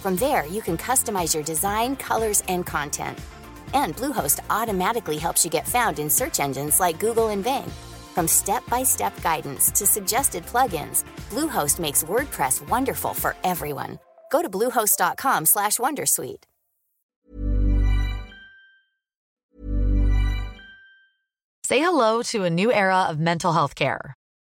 From there, you can customize your design, colors, and content. And Bluehost automatically helps you get found in search engines like Google and Bing. From step-by-step guidance to suggested plugins, Bluehost makes WordPress wonderful for everyone. Go to bluehost.com/wondersuite. Say hello to a new era of mental health care.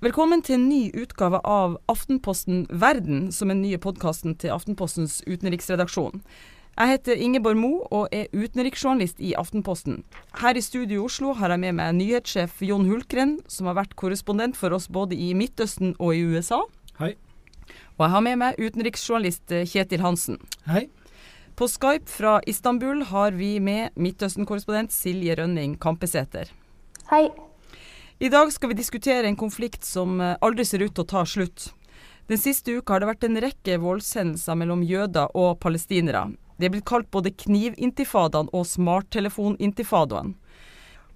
Velkommen til en ny utgave av Aftenposten Verden, som er den nye podkasten til Aftenpostens utenriksredaksjon. Jeg heter Ingeborg Mo og er utenriksjournalist i Aftenposten. Her i studio i Oslo har jeg med meg nyhetssjef Jon Hulkren, som har vært korrespondent for oss både i Midtøsten og i USA. Hei. Og jeg har med meg utenriksjournalist eh, Kjetil Hansen. Hei. På Skype fra Istanbul har vi med Midtøsten-korrespondent Silje Rønning Kampesæter. Hei. I dag skal vi diskutere en konflikt som eh, aldri ser ut til å ta slutt. Den siste uka har det vært en rekke voldshendelser mellom jøder og palestinere. Det er blitt kalt både knivintifadaen og smarttelefonintifadaen.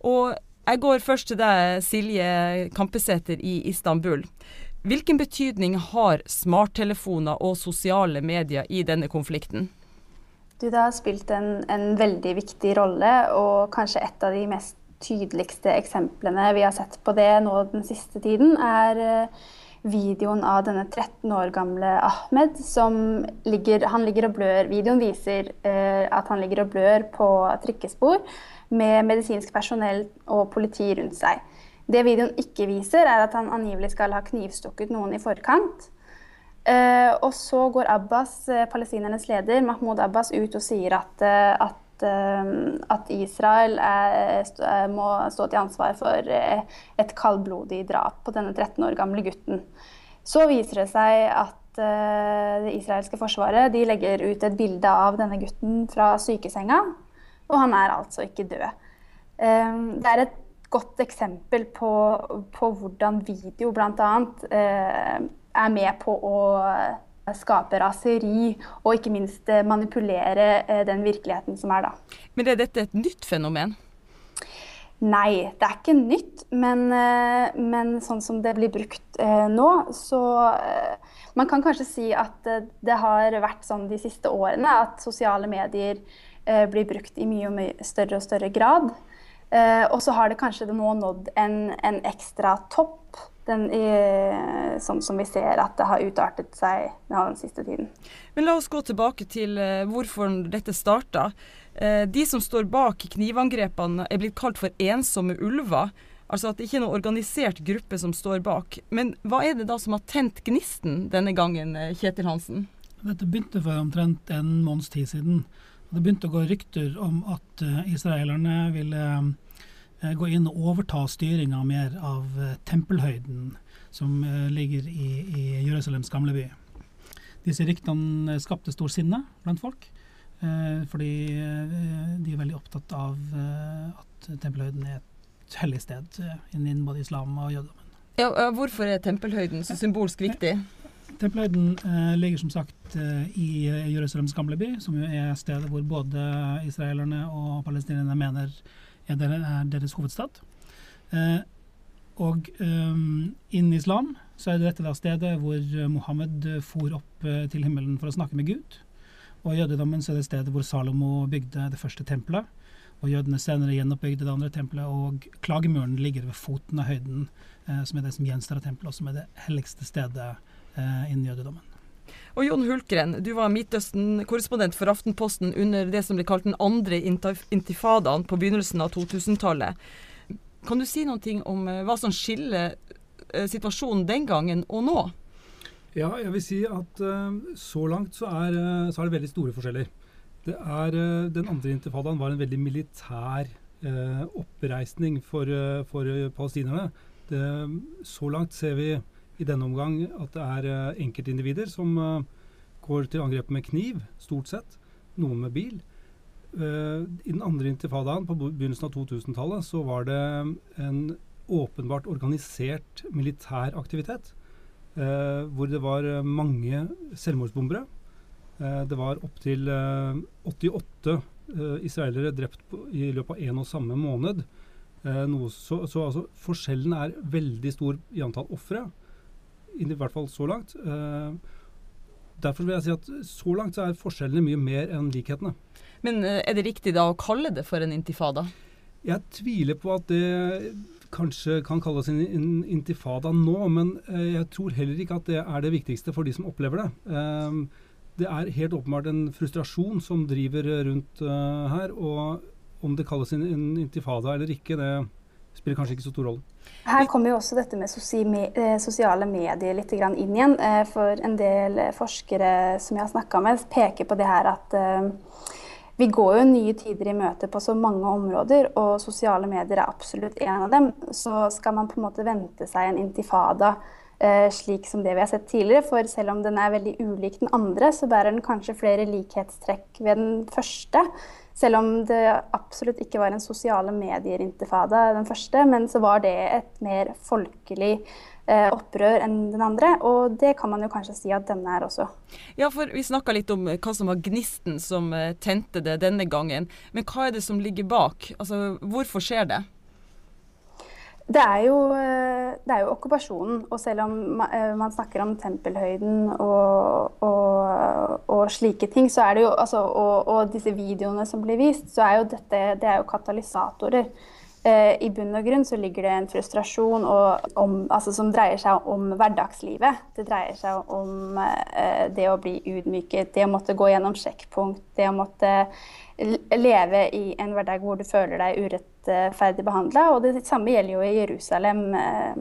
Og jeg går først til deg, Silje Kampesæter i Istanbul. Hvilken betydning har smarttelefoner og sosiale medier i denne konflikten? Du, det har spilt en, en veldig viktig rolle, og kanskje et av de mest tydeligste eksemplene vi har sett på det nå den siste tiden, er eh, videoen av denne 13 år gamle Ahmed som ligger, han ligger og blør. Videoen viser eh, at han ligger og blør på trikkespor med medisinsk personell og politi rundt seg. Det videoen ikke viser, er at han angivelig skal ha knivstukket noen i forkant. Eh, og så går Abbas, eh, palestinernes leder, Mahmoud Abbas, ut og sier at, eh, at at Israel er, må stå til ansvar for et kaldblodig drap på denne 13 år gamle gutten. Så viser det seg at det israelske forsvaret de legger ut et bilde av denne gutten fra sykesenga, og han er altså ikke død. Det er et godt eksempel på, på hvordan video bl.a. er med på å skape raseri, og ikke minst manipulere den virkeligheten som er da. Men er dette et nytt fenomen? Nei, det er ikke nytt. Men, men sånn som det blir brukt nå, så Man kan kanskje si at det har vært sånn de siste årene at sosiale medier blir brukt i mye, mye større og større grad. Og så har det kanskje nå nådd en, en ekstra topp den er, sånn som vi ser at det har utartet seg den siste tiden. Men la oss gå tilbake til uh, hvorfor dette starta. Uh, de som står bak knivangrepene er blitt kalt for ensomme ulver. Altså at det ikke er noen organisert gruppe som står bak. Men hva er det da som har tent gnisten denne gangen, eh, Kjetil Hansen? Dette begynte for omtrent en måneds tid siden. Det begynte å gå rykter om at israelerne ville gå inn og overta styringa mer av uh, tempelhøyden som ligger i, i, Jerusalems gamle by. Disse ryktene skapte stor sinne blant folk, fordi de er veldig opptatt av at tempelhøyden er et hellig sted eh, innen både islam og jødedommen. Ja, hvorfor er tempelhøyden så symbolsk viktig? Tempelhøyden eh, ligger som sagt eh, i eh, Jerusalems gamle by, som jo er stedet hvor både israelerne og palestinerne mener er, der, er deres hovedstad. Eh, og eh, innen islam så er det dette da stedet hvor Mohammed for opp til himmelen for å snakke med Gud. Og i jødedommen så er det stedet hvor Salomo bygde det første tempelet. Og jødene senere gjenoppbygde det andre tempelet, og klagemuren ligger ved foten av høyden, eh, som er det som gjenstår av tempelet, og som er det helligste stedet eh, innen jødedommen. Og Jon Hulkren, du var Midtøsten-korrespondent for Aftenposten under det som ble kalt den andre intifadaen på begynnelsen av 2000-tallet. Kan du si noe om eh, hva som skiller eh, situasjonen den gangen og nå? Ja, jeg vil si at så langt så er, så er, det veldig store forskjeller. Det er, eh, den andre intifadaen var en veldig militær eh, oppreisning for, eh, for palestinerne. Det, så langt ser vi i denne omgang at det er eh, enkeltindivider som eh, går til angrep med kniv, stort sett. Noen med bil. Eh, I den andre intifadaen på begynnelsen av 2000-tallet så var det en åpenbart organisert militær aktivitet. hvor det var mange selvmordsbombere det var opptil 88 eh, eh, israelere drept i løpet av én og samme måned. så, så altså, forskjellen er veldig stor i antall ofre, i hvert fall så langt. Derfor vil jeg si at så langt så er forskjellene mye mer enn likhetene. Men er det riktig da å kalle det for en intifada? Jeg tviler på at det kanskje kan kalles en, intifada nå, men jeg tror heller ikke at det er det viktigste for de som opplever det. Det er helt åpenbart en frustrasjon som driver rundt her. Og om det kalles en, en, intifada eller ikke, det spiller kanskje ikke så stor rolle. Her kommer jo også dette med eh, sosiale medier litt inn igjen. Eh, for en del forskere som jeg har snakka med, peker på det her at vi går jo nye tider i møte på så mange områder, og sosiale medier er absolutt en av dem. Så skal man på en måte vente seg en intifada Eh, slik som det vi har sett tidligere. For selv om den er veldig ulik den andre, så bærer den kanskje flere likhetstrekk ved den første. Selv om det absolutt ikke var en sosiale medier-intifada, den første, men så var det et mer folkelig eh, opprør enn den andre. Og det kan man jo kanskje si at denne er også. Ja, for vi snakka litt om hva som var gnisten som eh, tente det denne gangen. Men hva er det som ligger bak? Altså, hvorfor skjer det? Det er, jo, eh, det er, jo, okkupasjonen. Og selv om eh, man snakker om tempelhøyden og, og, og slike ting, så er det jo, altså, og, og, disse videoene som blir vist, så er jo dette det er jo katalysatorer. Eh, I bunn og grunn så ligger det en frustrasjon om, altså, som dreier seg om hverdagslivet. Det dreier seg om eh, det å bli ydmyket, det å måtte gå gjennom sjekkpunkt, det å måtte leve i en hverdag hvor du føler deg urettferdig behandla. Og det samme gjelder jo i Jerusalem, eh,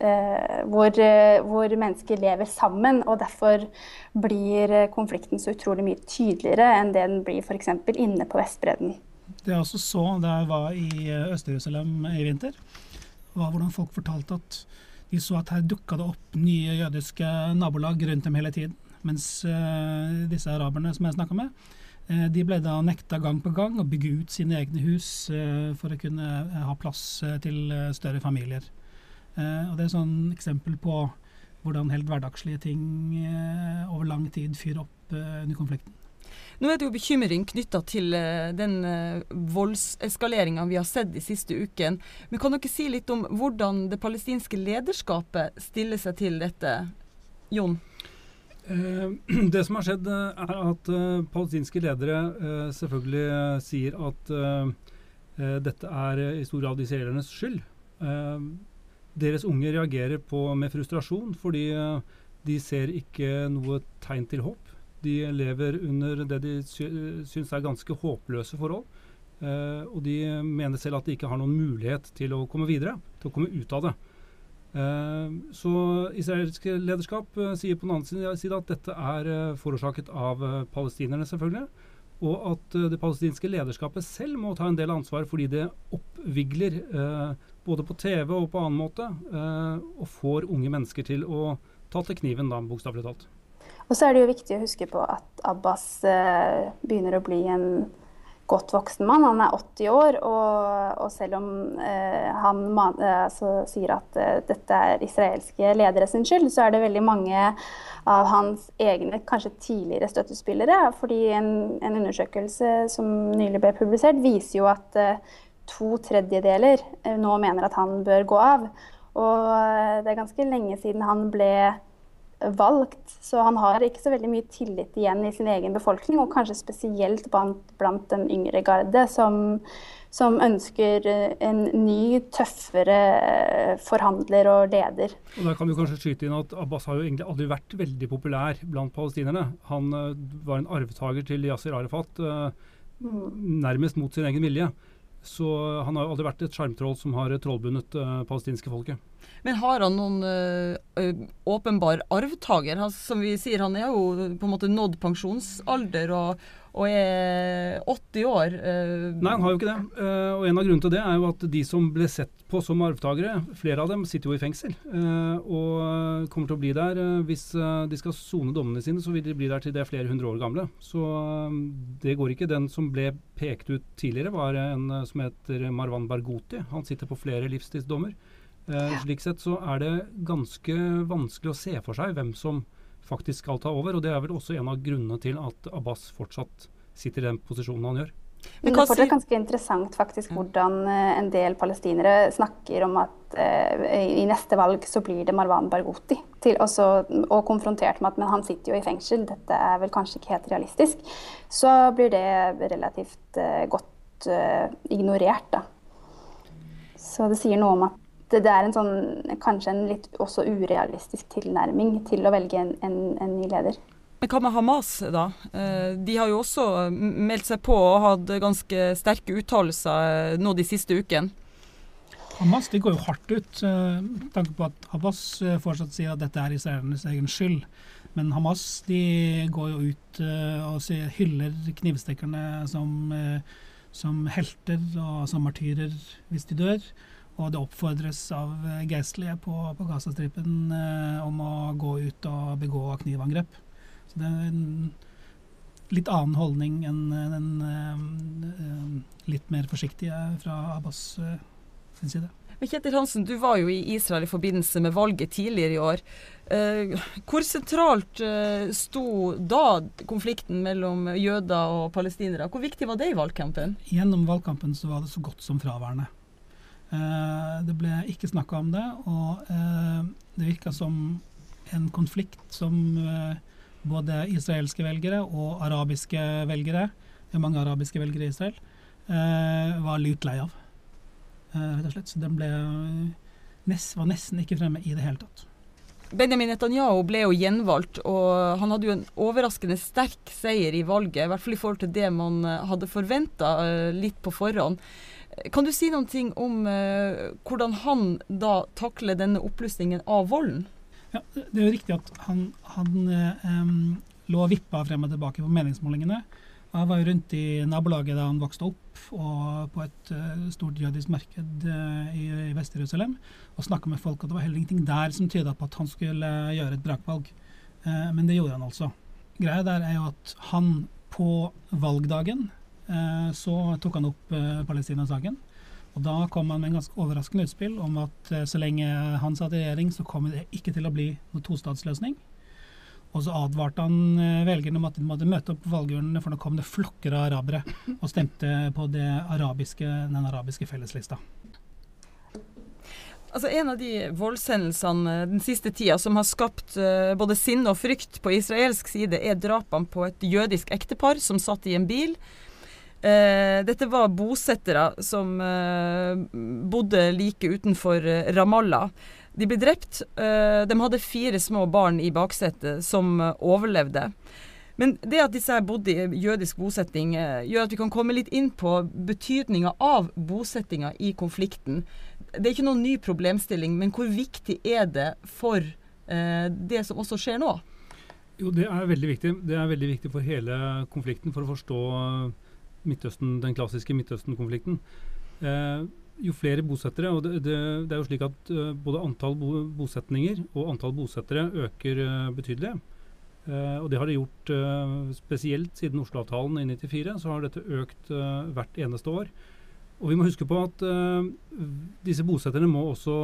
eh, hvor, hvor, mennesker lever sammen. Og derfor blir konflikten så utrolig mye tydeligere enn det den blir f.eks. inne på Vestbredden. Det jeg også så da jeg var i Øst-Jerusalem i vinter, var hvordan folk fortalte at de så at her dukka det opp nye jødiske nabolag rundt dem hele tiden. Mens disse araberne som jeg snakka med, Eh, de ble da nekta gang på gang å bygge ut sine egne hus eh, for å kunne eh, ha plass til større familier. Og Det er sånn eksempel på hvordan helt hverdagslige ting over lang tid fyrer opp under konflikten. Nå er det jo bekymring knytta til den voldseskaleringa vi har sett de siste ukene. Men kan dere si litt om hvordan det palestinske lederskapet stiller seg til dette, Jon? Eh, det som har skjedd, eh, er at uh, palestinske ledere selvfølgelig sier at dette er i stor grad israelernes skyld. deres unge reagerer med frustrasjon fordi eh, de ser ikke noe tegn til håp. De lever under det de sy syns er ganske håpløse forhold. Og de mener selv at de ikke har noen mulighet til å komme videre, til å komme ut av det. Uh, så israelsk lederskap uh, sier på den annen side at dette er forårsaket av palestinerne, selvfølgelig. Og at det palestinske lederskapet selv må ta en del ansvar fordi det oppvigler, både på TV og på annen måte, og får unge mennesker til å ta til kniven, da, bokstavelig talt. Og så er det jo viktig å huske på at Abbas begynner å bli en godt voksen mann. Han er 80 år, og, og selv om eh, han man, eh, altså, sier at eh, dette er israelske ledere sin skyld, så er det veldig mange av hans egne, kanskje tidligere støttespillere. Fordi en, en undersøkelse som nylig ble publisert, viser jo at eh, to tredjedeler eh, nå mener at han bør gå av. Og eh, det er ganske lenge siden han ble valgt. Så han har ikke så veldig mye tillit igjen i sin egen befolkning, og kanskje spesielt blant, blant den yngre garde, som, som, ønsker en ny, tøffere forhandler og leder. Og der kan vi kanskje skyte inn at Abbas har jo egentlig aldri vært veldig populær blant palestinerne. Han uh, var en arvtaker til Yasir Arafat, mm. nærmest mot sin egen vilje. Så han har jo aldri vært et sjarmtroll som har trollbundet uh, palestinske folket. Men har han noen uh, åpenbar arvtaker? Han, som vi sier, han er jo på en måte nådd pensjonsalder og, og er 80 år. Uh. Nei, han har jo ikke det. Uh, og en av grunnene til det er jo at de som ble sett på som arvtakere, flere av dem sitter jo i fengsel. og kommer til å bli der. hvis de skal sone dommene sine, så vil de bli der til de er flere hundre år gamle. Så det går ikke. Den som ble pekt ut tidligere, var en som heter Marwan Barghouti. Han sitter på flere livstidsdommer. Ja. slik sett så er det ganske vanskelig å se for seg hvem som faktisk skal ta over. Og det er vel også en av grunnene til at Abbas fortsatt sitter i den posisjonen han gjør. Men det er ganske interessant faktisk hvordan uh, en del palestinere snakker om at eh, i neste valg så blir det Marwan Barghouti. Og konfrontert med at men han sitter jo i fengsel, dette er vel kanskje ikke helt realistisk. Så blir det relativt eh, godt ignorert, da. Så det sier noe om at det er en sånn, kanskje en litt også urealistisk tilnærming til å velge en, en, en ny leder. Men hva med Hamas, da? Eh, de har jo også meldt seg på og hatt ganske sterke uttalelser eh, nå de siste ukene. Hamas de går jo hardt ut, eh, med tanke på at Hamas fortsatt sier at dette er israelernes egen skyld. Men Hamas de går jo ut og hyller knivstikkerne som, som helter og som martyrer hvis de dør. Og det oppfordres av eh, geistlige på, på Gazastripen eh, om å gå ut og begå knivangrep. Så det er en litt annen holdning enn den eh, litt mer forsiktige fra Abbas eh, sin side. Men Kjetil Hansen, du var jo i Israel i forbindelse med valget tidligere i år. Eh, hvor sentralt eh, sto da konflikten mellom jøder og palestinere? Hvor viktig var det i valgkampen? Gjennom valgkampen så var det så godt som fraværende. Eh, det ble ikke snakka om det, og det virka som en konflikt som både israelske velgere og arabiske velgere, det er mange arabiske velgere i Israel, var lut lei av. Rett og slett. Så den ble, var nesten ikke fremme i det hele tatt. Benjamin Netanyahu ble jo gjenvalgt, og han hadde jo en overraskende sterk seier i valget. I hvert fall i forhold til det man hadde forventa litt på forhånd. Kan du si noen ting om hvordan han da takler denne oppblussingen av volden? Ja, det er jo riktig at han, han um, lå og vippa frem og tilbake på meningsmålingene. Jeg var jo rundt i nabolaget da han vokste opp, og på et uh, stort jødisk marked uh, i, i Vest-Jerusalem, og snakka med folk. Og det var heller ingenting der som tyda på at han skulle uh, gjøre et brakvalg. men det gjorde han altså. Greia der er jo at han på valgdagen så tok han opp Palestina-saken. Og Da kom han med en ganske overraskende utspill om at eh, så lenge han satt i regjering, så kommer det ikke til å bli noen tostatsløsning. Og så advarte han velgerne om at de måtte møte opp på valgurnene, for nå kom det flokker av arabere og stemte på arabiske, den arabiske felleslista. Altså En av de voldshendelsene den siste tida som har skapt uh, både sinne og frykt på israelsk side, er drapene på et jødisk ektepar som satt i en bil Eh, dette var bosettere som eh, bodde like utenfor eh, Ramallah. De ble drept. Eh, de hadde fire små barn i baksetet som eh, overlevde. Men det at disse her bodde i jødisk bosetting, gjør at vi kan komme litt inn på betydninga av bosettinga i konflikten. Det er ikke noen ny problemstilling, men hvor viktig er det for det som også skjer nå? Jo, det er veldig viktig. Det er veldig viktig for hele konflikten for å forstå Midtøsten, den klassiske Midtøsten-konflikten. Eh, jo flere bosettere, og det, det, det, er jo slik at uh, både antall bo bosetninger og antall bosettere øker uh, betydelig. Uh, og det har det gjort spesielt siden Oslo-avtalen i 1994. Så har dette økt hvert eneste år. Og vi må huske på at disse bosetterne må også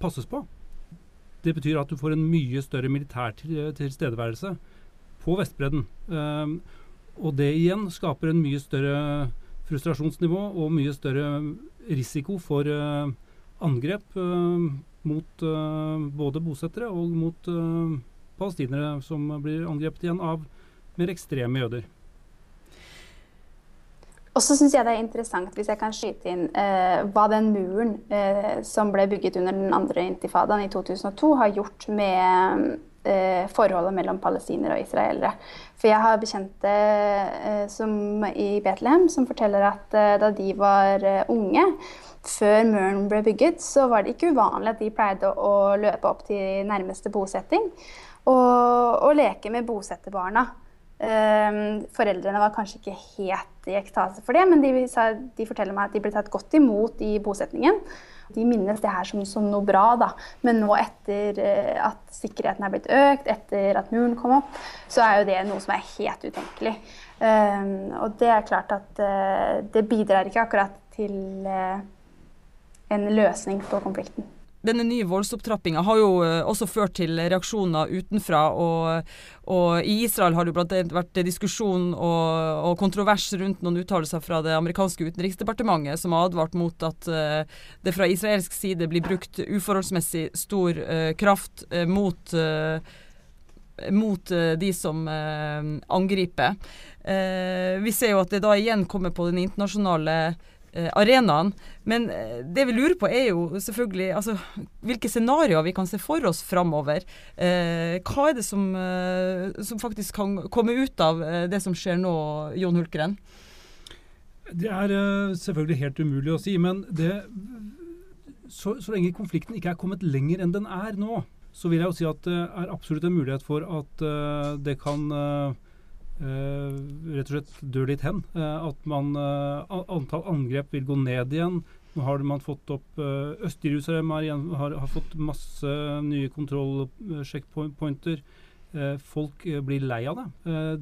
passes på. Det betyr at du får en mye større militær tilstedeværelse på Vestbredden. Og det igjen skaper en mye større frustrasjonsnivå og mye større risiko for uh, angrep uh, mot uh, både bosettere og mot palestinere, som blir angrepet igjen av mer ekstreme jøder. Og så syns jeg det er interessant, hvis jeg kan skyte inn, hva den muren som ble bygget under den andre intifadaen i 2002, har gjort med eh, forholdet mellom palestinere og israelere. For jeg har bekjente eh, i Betlehem som forteller at eh, da de var eh, unge, før muren ble bygget, så var det ikke uvanlig at de pleide å løpe opp til nærmeste bosetting og, og leke med bosetterbarna. Um, foreldrene var kanskje ikke helt i ekstase for det, men de, de, forteller meg at de ble tatt godt imot i bosetningen. De minnes det her som, som noe bra, da. Men nå etter uh, at sikkerheten er blitt økt, etter at muren kom opp, så er jo det noe som er helt utenkelig. Um, og det er klart at uh, det bidrar ikke akkurat til uh, en løsning på konflikten denne nye voldsopptrappinga har jo uh, også ført til reaksjoner utenfra. Og, og i Israel har det bl.a. vært diskusjon og, og, kontrovers rundt noen uttalelser fra det amerikanske utenriksdepartementet, som har advart mot at uh, det fra israelsk side blir brukt uforholdsmessig stor uh, kraft mot mot de som angriper. vi ser jo at det da igjen kommer på den internasjonale eh, arenaen. Men eh, det vi lurer på er jo selvfølgelig altså, hvilke scenarioer vi kan se for oss framover. Eh, hva er det som, eh, som, faktisk kan komme ut av eh, det som skjer nå, Jon Hulkeren? Det er selvfølgelig helt umulig å si, men det, så, så, lenge konflikten ikke er kommet lenger enn den er nå, så vil jeg jo si at det er absolutt en mulighet for at det kan rett og slett dør litt hen. Uh, at man, uh, antall angrep vil gå ned igjen. Nå har man fått opp Øst-Jerusalem har, har, har, fått masse nye kontrollsjekkpointer. folk blir lei av det.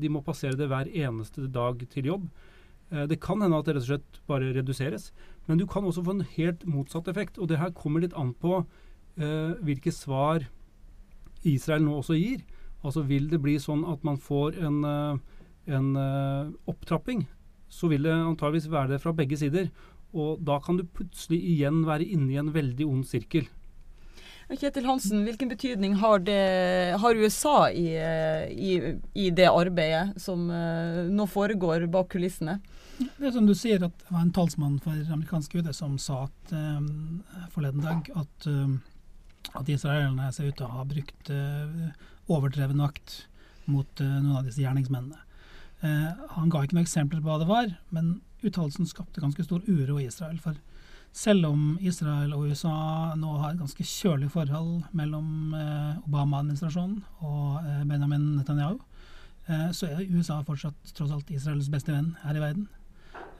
de må passere det hver eneste dag til jobb. det kan hende at det rett og slett bare reduseres. Men du kan også få en helt motsatt effekt. Og det her kommer litt an på hvilke svar Israel nå også gir. Altså Vil det bli sånn at man får en, eh, en uh, opptrapping, så vil det antageligvis være det fra begge sider. Og da kan du plutselig igjen være inne i en veldig ond sirkel. Kjetil Hansen, hvilken betydning har, det, har USA i, eh, i, i, det arbeidet som nå foregår bak kulissene? Det er som du sier, at det var en talsmann for amerikansk UD som sa at, um, forleden dag at, um, at israelerne ser ut til å ha brukt uh, overdreven makt mot uh, noen av disse gjerningsmennene. Uh, han ga ikke noen eksempler på hva det var, men uttalelsen skapte ganske stor uro i Israel. For selv om Israel og USA nå har et ganske kjølig forhold mellom uh, Obama-administrasjonen og Benjamin Netanyahu, så er USA fortsatt tross alt Israels beste venn her i verden.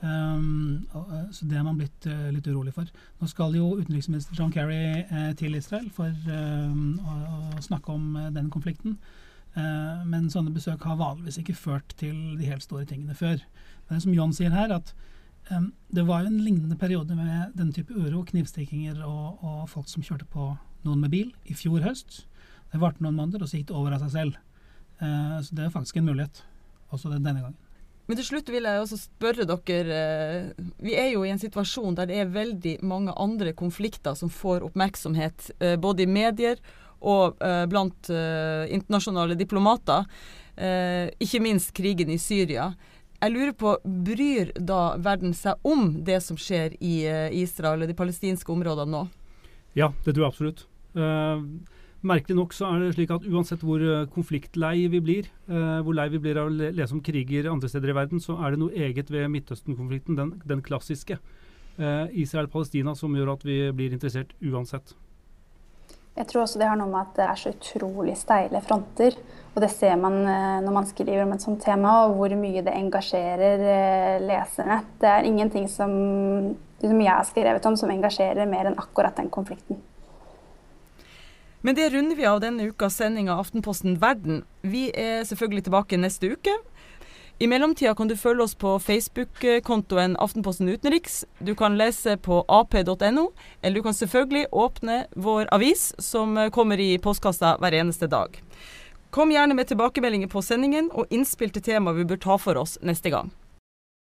Um, så det er man blitt uh, litt urolig for. Nå skal jo utenriksminister John Kerry uh, til Israel for uh, å, å, snakke om den konflikten. men sånne besøk har vanligvis ikke ført til de helt store tingene før. Men som John sier her, at um, det var jo en lignende periode med denne type uro, knivstikkinger og, og, folk som kjørte på noen med bil i fjor høst. Det varte noen måneder, og så gikk det over av seg selv. så det er faktisk en mulighet, også denne gangen. Men til slutt vil jeg også spørre dere eh, Vi er jo i en situasjon der det er veldig mange andre konflikter som får oppmerksomhet, eh, både i medier og eh, blant internasjonale diplomater. Ikke minst krigen i Syria. jeg lurer på, bryr da verden seg om det som skjer i Israel og de palestinske områdene nå? Ja, det tror jeg absolutt. Merkelig nok så er det slik at uansett hvor uh, konfliktlei vi blir, eh, hvor lei vi blir av å le lese om kriger andre steder i verden, så er det noe eget ved Midtøsten-konflikten, den, den, klassiske Israel-Palestina, som gjør at vi blir interessert uansett. Jeg tror også det har noe med at det er så utrolig steile fronter. Og det ser man når man skriver om et sånt tema, og hvor mye det engasjerer leserne. Det er ingenting som som jeg har skrevet om som engasjerer mer enn akkurat den konflikten. Men det runder vi av denne ukas sending av Aftenposten Verden. Vi er selvfølgelig tilbake neste uke. I mellomtida kan du følge oss på Facebook-kontoen Aftenposten utenriks. Du kan lese på ap.no, eller du kan selvfølgelig åpne vår avis, som kommer i postkassa hver eneste dag. Kom gjerne med tilbakemeldinger på sendingen og innspill til tema vi bør ta for oss neste gang.